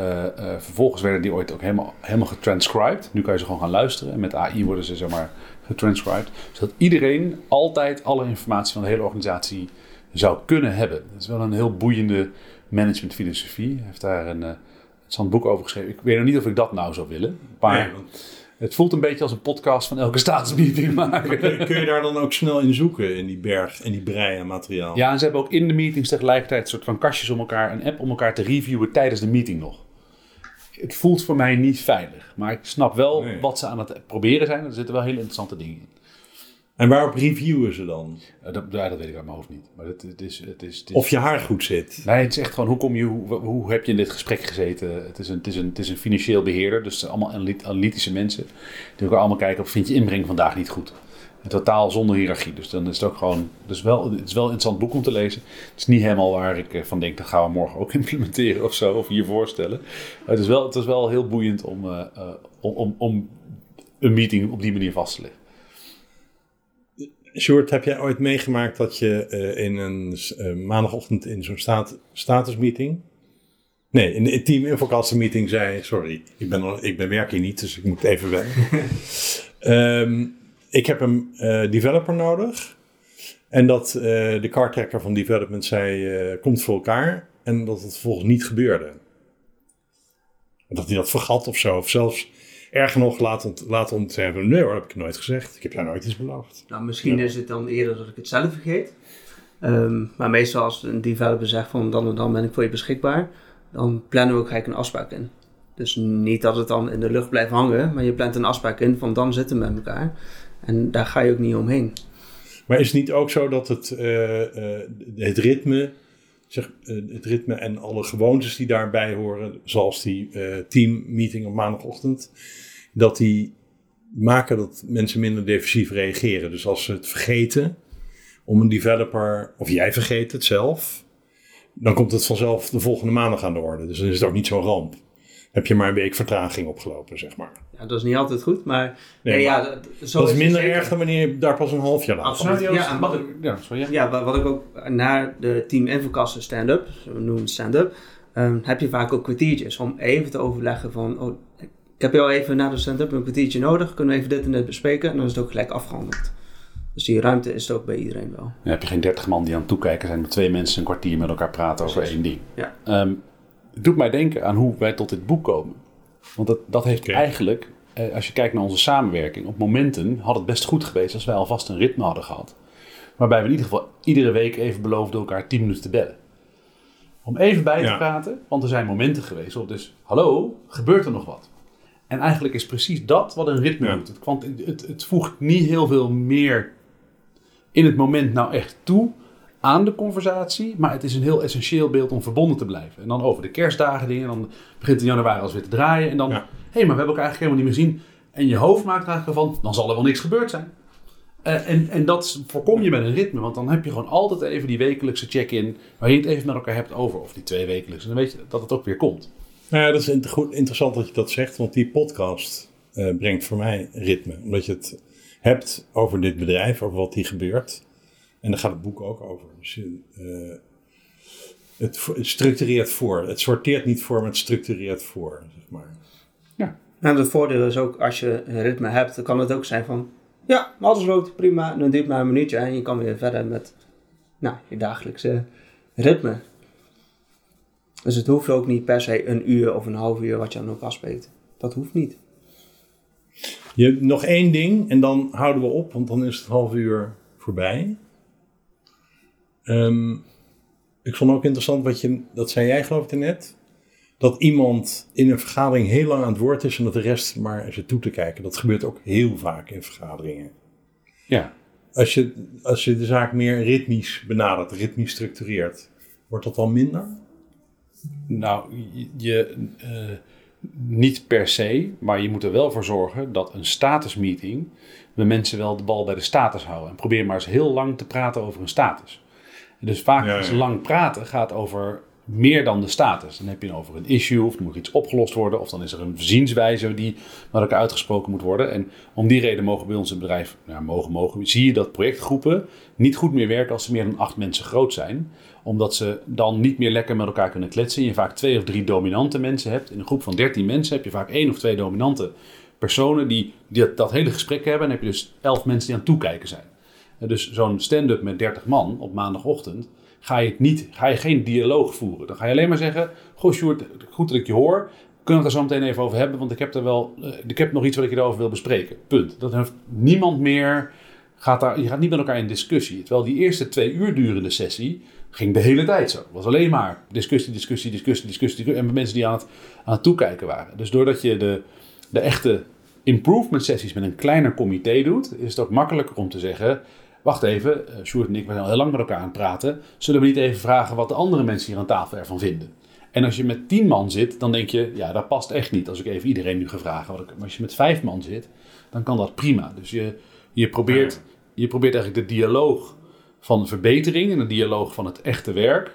Speaker 3: vervolgens werden die ooit ook helemaal, helemaal getranscribed. Nu kan je ze gewoon gaan luisteren. En met AI worden ze, zeg maar, getranscribed. Zodat iedereen altijd alle informatie van de hele organisatie zou kunnen hebben. Dat is wel een heel boeiende managementfilosofie. Hij heeft daar een, interessant boek over geschreven. Ik weet nog niet of ik dat nou zou willen. Maar
Speaker 2: Nee, want
Speaker 3: het voelt een beetje als een podcast van elke staatsmeeting maken.
Speaker 2: kun, kun je daar dan ook snel in zoeken, in die berg en die brei aan materiaal?
Speaker 3: Ja, en ze hebben ook in de meetings tegelijkertijd een soort van kastjes om elkaar, een app om elkaar te reviewen tijdens de meeting nog. Het voelt voor mij niet veilig, maar ik snap wel
Speaker 2: Nee.
Speaker 3: wat ze aan het proberen zijn. Er zitten wel hele interessante dingen in.
Speaker 2: En waarop reviewen ze dan?
Speaker 3: Eh, dat, ja, dat weet ik uit mijn hoofd niet. Maar het, het is, het is, het is
Speaker 2: Of je haar goed zit?
Speaker 3: Nee, het is echt gewoon hoe kom je, hoe, hoe heb je in dit gesprek gezeten? Het is een, het is een, het is een financieel beheerder, dus allemaal analy- analytische mensen. Die ook allemaal kijken of vind je inbreng vandaag niet goed. En totaal zonder hiërarchie. Dus dan is het ook gewoon. Dus wel, het is wel een interessant boek om te lezen. Het is niet helemaal waar ik eh, van denk, dat gaan we morgen ook implementeren of zo, of hier voorstellen. Maar het is wel, het is wel heel boeiend om, eh, om, om, om een meeting op die manier vast te leggen.
Speaker 2: Sjoerd, heb jij ooit meegemaakt dat je eh, in een eh, maandagochtend in zo'n staat, statusmeeting... Nee, in de team infocaster meeting zei... Sorry, ik ben, al- ik ben werk hier niet, dus ik moet even weg. Ehm, ik heb een eh, developer nodig. En dat de cartracker van development zei... komt voor elkaar. En dat het vervolgens niet gebeurde. Dat hij dat vergat of zo. Of zelfs erger nog laat, ont, laat ontzetten. Nee hoor, heb ik nooit gezegd. Ik heb jou nooit iets beloofd.
Speaker 4: Nou, misschien
Speaker 2: Ja.
Speaker 4: is het dan eerder dat ik het zelf vergeet. Ehm, maar meestal als een developer zegt van dan en dan ben ik voor je beschikbaar, dan plannen we ook gelijk een afspraak in. Dus niet dat het dan in de lucht blijft hangen, maar je plant een afspraak in van dan zitten we met elkaar. En daar ga je ook niet omheen.
Speaker 2: Maar is het niet ook zo dat het, eh, eh, het ritme, zeg, eh, het ritme en alle gewoontes die daarbij horen, zoals die eh teammeeting op maandagochtend, dat die maken dat mensen minder defensief reageren. Dus als ze het vergeten om een developer, of jij vergeet het zelf, dan komt het vanzelf de volgende maandag aan de orde. Dus dan is het ook niet zo'n ramp. Heb je maar een week vertraging opgelopen, zeg maar.
Speaker 4: Ja, dat is niet altijd goed, maar,
Speaker 2: Nee,
Speaker 4: nee,
Speaker 2: maar
Speaker 4: ja, dat, zo
Speaker 2: dat is minder erg dan wanneer je daar pas een half jaar later
Speaker 4: Absoluut. Ja, en wat ik,
Speaker 3: Ja, sorry. Ja.
Speaker 4: Ja, wa- wat ik ook na de Team Infocaster stand-up, we noemen het stand-up, ehm, heb je vaak ook kwartiertjes om even te overleggen van, oh, ik heb jou even na de stand-up een kwartiertje nodig, kunnen we even dit en dit bespreken en dan is het ook gelijk afgehandeld. Dus die ruimte is er ook bij iedereen wel.
Speaker 3: Dan heb je geen dertig man die aan het toekijken zijn, maar twee mensen een kwartier met elkaar praten over
Speaker 4: Precies.
Speaker 3: één ding.
Speaker 4: Ja.
Speaker 3: Ehm, doet mij denken aan hoe wij tot dit boek komen. Want dat, dat heeft eigenlijk, eh, als je kijkt naar onze samenwerking, op momenten had het best goed geweest als wij alvast een ritme hadden gehad. Waarbij we in ieder geval iedere week even beloofden elkaar 10 minuten te bellen. Om even bij te
Speaker 2: Ja.
Speaker 3: praten, want er zijn momenten geweest op dus, hallo, gebeurt er nog wat? En eigenlijk is precies dat wat een ritme
Speaker 2: Ja.
Speaker 3: doet. Het, het, het voegt niet heel veel meer in het moment nou echt toe aan de conversatie. Maar het is een heel essentieel beeld om verbonden te blijven. En dan over de kerstdagen dingen. Dan begint in januari als weer te draaien. En dan, hé,
Speaker 2: Ja.
Speaker 3: hey, maar we hebben elkaar eigenlijk helemaal niet meer zien. En je hoofd maakt eigenlijk van, dan zal er wel niks gebeurd zijn. Eh, en, en dat voorkom je met een ritme. Want dan heb je gewoon altijd even die wekelijkse check-in. Waar je het even met elkaar hebt over. Of die twee wekelijkse. En dan weet je dat het ook weer komt.
Speaker 2: Nou ja, dat is interessant dat je dat zegt, want die podcast eh, brengt voor mij ritme. Omdat je het hebt over dit bedrijf, over wat hier gebeurt. En daar gaat het boek ook over. Dus eh, het, het structureert voor. Het sorteert niet voor, maar het structureert voor. Zeg maar.
Speaker 4: En het voordeel is ook, als je een ritme hebt, dan kan het ook zijn van, ja, alles loopt prima, dan duurt het maar een minuutje en je kan weer verder met nou, je dagelijkse ritme. Dus het hoeft ook niet per se een uur of een half uur wat je dan ook afspreekt. Dat hoeft niet.
Speaker 2: Je hebt nog één ding en dan houden we op, want dan is het half uur voorbij. Ehm, ik vond ook interessant wat je, dat zei jij geloof ik net, dat iemand in een vergadering heel lang aan het woord is en dat de rest maar zit toe te kijken. Dat gebeurt ook heel vaak in vergaderingen.
Speaker 3: Ja.
Speaker 2: Als je, als je de zaak meer ritmisch benadert, ritmisch structureert, wordt dat dan minder?
Speaker 3: Nou, je, eh, Niet per se, maar je moet er wel voor zorgen dat een statusmeeting we mensen wel de bal bij de status houden. En probeer maar eens heel lang te praten over een status. Dus vaak
Speaker 2: Ja, ja.
Speaker 3: is lang praten gaat over meer dan de status. Dan heb je het over een issue, of er moet iets opgelost worden, of dan is er een zienswijze die met elkaar uitgesproken moet worden. En om die reden mogen bij ons in het bedrijf, nou, mogen, mogen, zie je dat projectgroepen niet goed meer werken als ze meer dan acht mensen groot zijn. Omdat ze dan niet meer lekker met elkaar kunnen kletsen. En je vaak twee of drie dominante mensen hebt. In een groep van dertien mensen heb je vaak één of twee dominante personen die, die dat, dat hele gesprek hebben. En dan heb je dus elf mensen die aan het toekijken zijn. Dus zo'n stand-up met 30 man op maandagochtend, ga je, het niet, ga je geen dialoog voeren. Dan ga je alleen maar zeggen, goh Sjoerd, goed dat ik je hoor. Kunnen we het er zo meteen even over hebben, want ik heb, er wel, eh, ik heb nog iets wat ik erover wil bespreken. Punt. Dat heeft niemand meer, gaat daar, je gaat niet met elkaar in discussie. Terwijl die eerste twee uur durende sessie ging de hele tijd zo. Het was alleen maar discussie, discussie, discussie, discussie. En mensen die aan het, aan het toekijken waren. Dus doordat je de, de echte improvement sessies met een kleiner comité doet, is het ook makkelijker om te zeggen: Wacht even, eh, Sjoerd en ik zijn al heel lang met elkaar aan het praten. Zullen we niet even vragen wat de andere mensen hier aan tafel ervan vinden? En als je met tien man zit, dan denk je: Ja, dat past echt niet. Als ik even iedereen nu ga vragen. Wat ik, maar als je met vijf man zit, dan kan dat prima. Dus je, je, probeert, je probeert eigenlijk de dialoog van verbetering en de dialoog van het echte werk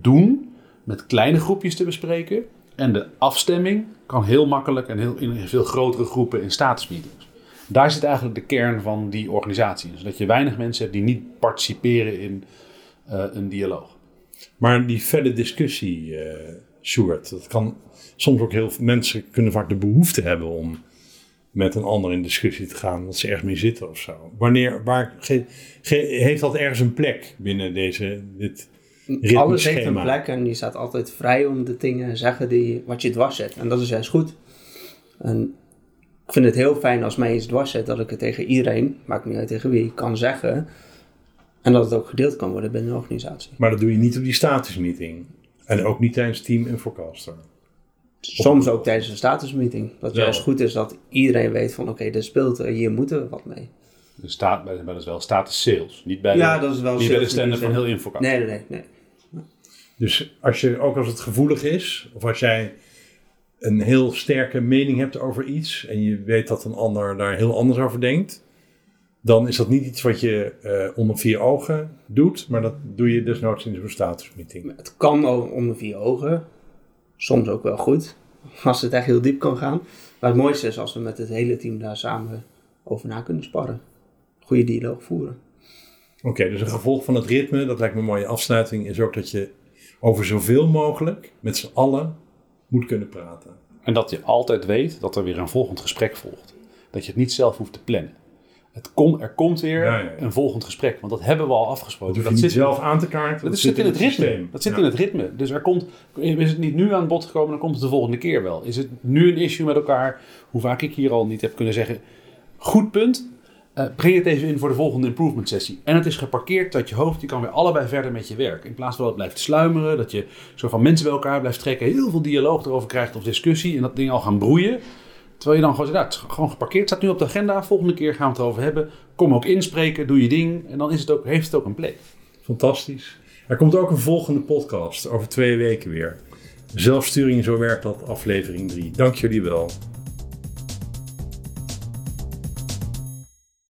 Speaker 3: doen met kleine groepjes te bespreken. En de afstemming kan heel makkelijk en heel, in veel grotere groepen in statusmeetings. Daar zit eigenlijk de kern van die organisatie. Dus dat je weinig mensen hebt die niet participeren in eh, een dialoog.
Speaker 2: Maar die felle discussie, eh Sjoerd, dat kan soms ook heel veel mensen kunnen vaak de behoefte hebben om met een ander in discussie te gaan, dat ze ergens mee zitten of zo. Wanneer, waar, ge- ge- heeft dat ergens een plek binnen deze, dit
Speaker 4: Alles heeft een plek en je staat altijd vrij om de dingen te zeggen die, wat je dwars zet. En dat is juist goed. En ik vind het heel fijn als mij iets dwars zet, dat ik het tegen iedereen, maakt niet uit tegen wie, kan zeggen. En dat het ook gedeeld kan worden binnen de organisatie.
Speaker 2: Maar dat doe je niet op die statusmeeting. En ook niet tijdens Team Infocaster.
Speaker 4: Soms ook tijdens een statusmeeting. Dat juist goed is dat iedereen weet van oké, dit speelt, er, hier moeten we wat mee.
Speaker 3: Dus staat, bij, bij dat is wel status sales. Niet bij
Speaker 4: Ja,
Speaker 3: de,
Speaker 4: dat is wel
Speaker 3: niet bij de
Speaker 4: sales in
Speaker 3: stand
Speaker 4: die
Speaker 3: van heel Infocast.
Speaker 4: Nee, nee, nee. nee.
Speaker 2: Dus als je, ook als het gevoelig is, of als jij een heel sterke mening hebt over iets en je weet dat een ander daar heel anders over denkt, dan is dat niet iets wat je eh, onder vier ogen doet, maar dat doe je desnoods in zo'n statusmeeting.
Speaker 4: Het kan onder vier ogen. Soms ook wel goed. Als het echt heel diep kan gaan. Maar het mooiste is als we met het hele team daar samen over na kunnen sparren. Goede dialoog voeren.
Speaker 2: Oké, dus een gevolg van het ritme, dat lijkt me een mooie afsluiting, is ook dat je over zoveel mogelijk met z'n allen moet kunnen praten.
Speaker 3: En dat je altijd weet dat er weer een volgend gesprek volgt. Dat je het niet zelf hoeft te plannen. Het kom, er komt weer
Speaker 2: Ja, ja, ja.
Speaker 3: een volgend gesprek. Want dat hebben we al afgesproken.
Speaker 2: Dat
Speaker 3: dat
Speaker 2: niet zelf aan te kaarten.
Speaker 3: Dat zit in het ritme.
Speaker 2: systeem.
Speaker 3: Dat zit in het ritme. Dus er komt, is het niet nu aan bod gekomen, dan komt het de volgende keer wel. Is het nu een issue met elkaar, hoe vaak ik hier al niet heb kunnen zeggen. Goed punt. Eh, breng het even in voor de volgende improvement sessie. En het is geparkeerd uit je hoofd. Je kan weer allebei verder met je werk. In plaats van dat het blijft sluimeren. Dat je zo van mensen bij elkaar blijft trekken. Heel veel dialoog erover krijgt of discussie. En dat ding al gaan broeien. Terwijl je dan gewoon zegt, nou, het is gewoon geparkeerd. Staat nu op de agenda. Volgende keer gaan we het erover hebben. Kom ook inspreken. Doe je ding. En dan is het ook, heeft het ook een plek.
Speaker 2: Fantastisch. Er komt ook een volgende podcast over twee weken weer. Zelfsturing, zo werkt dat, aflevering 3. Dank jullie wel.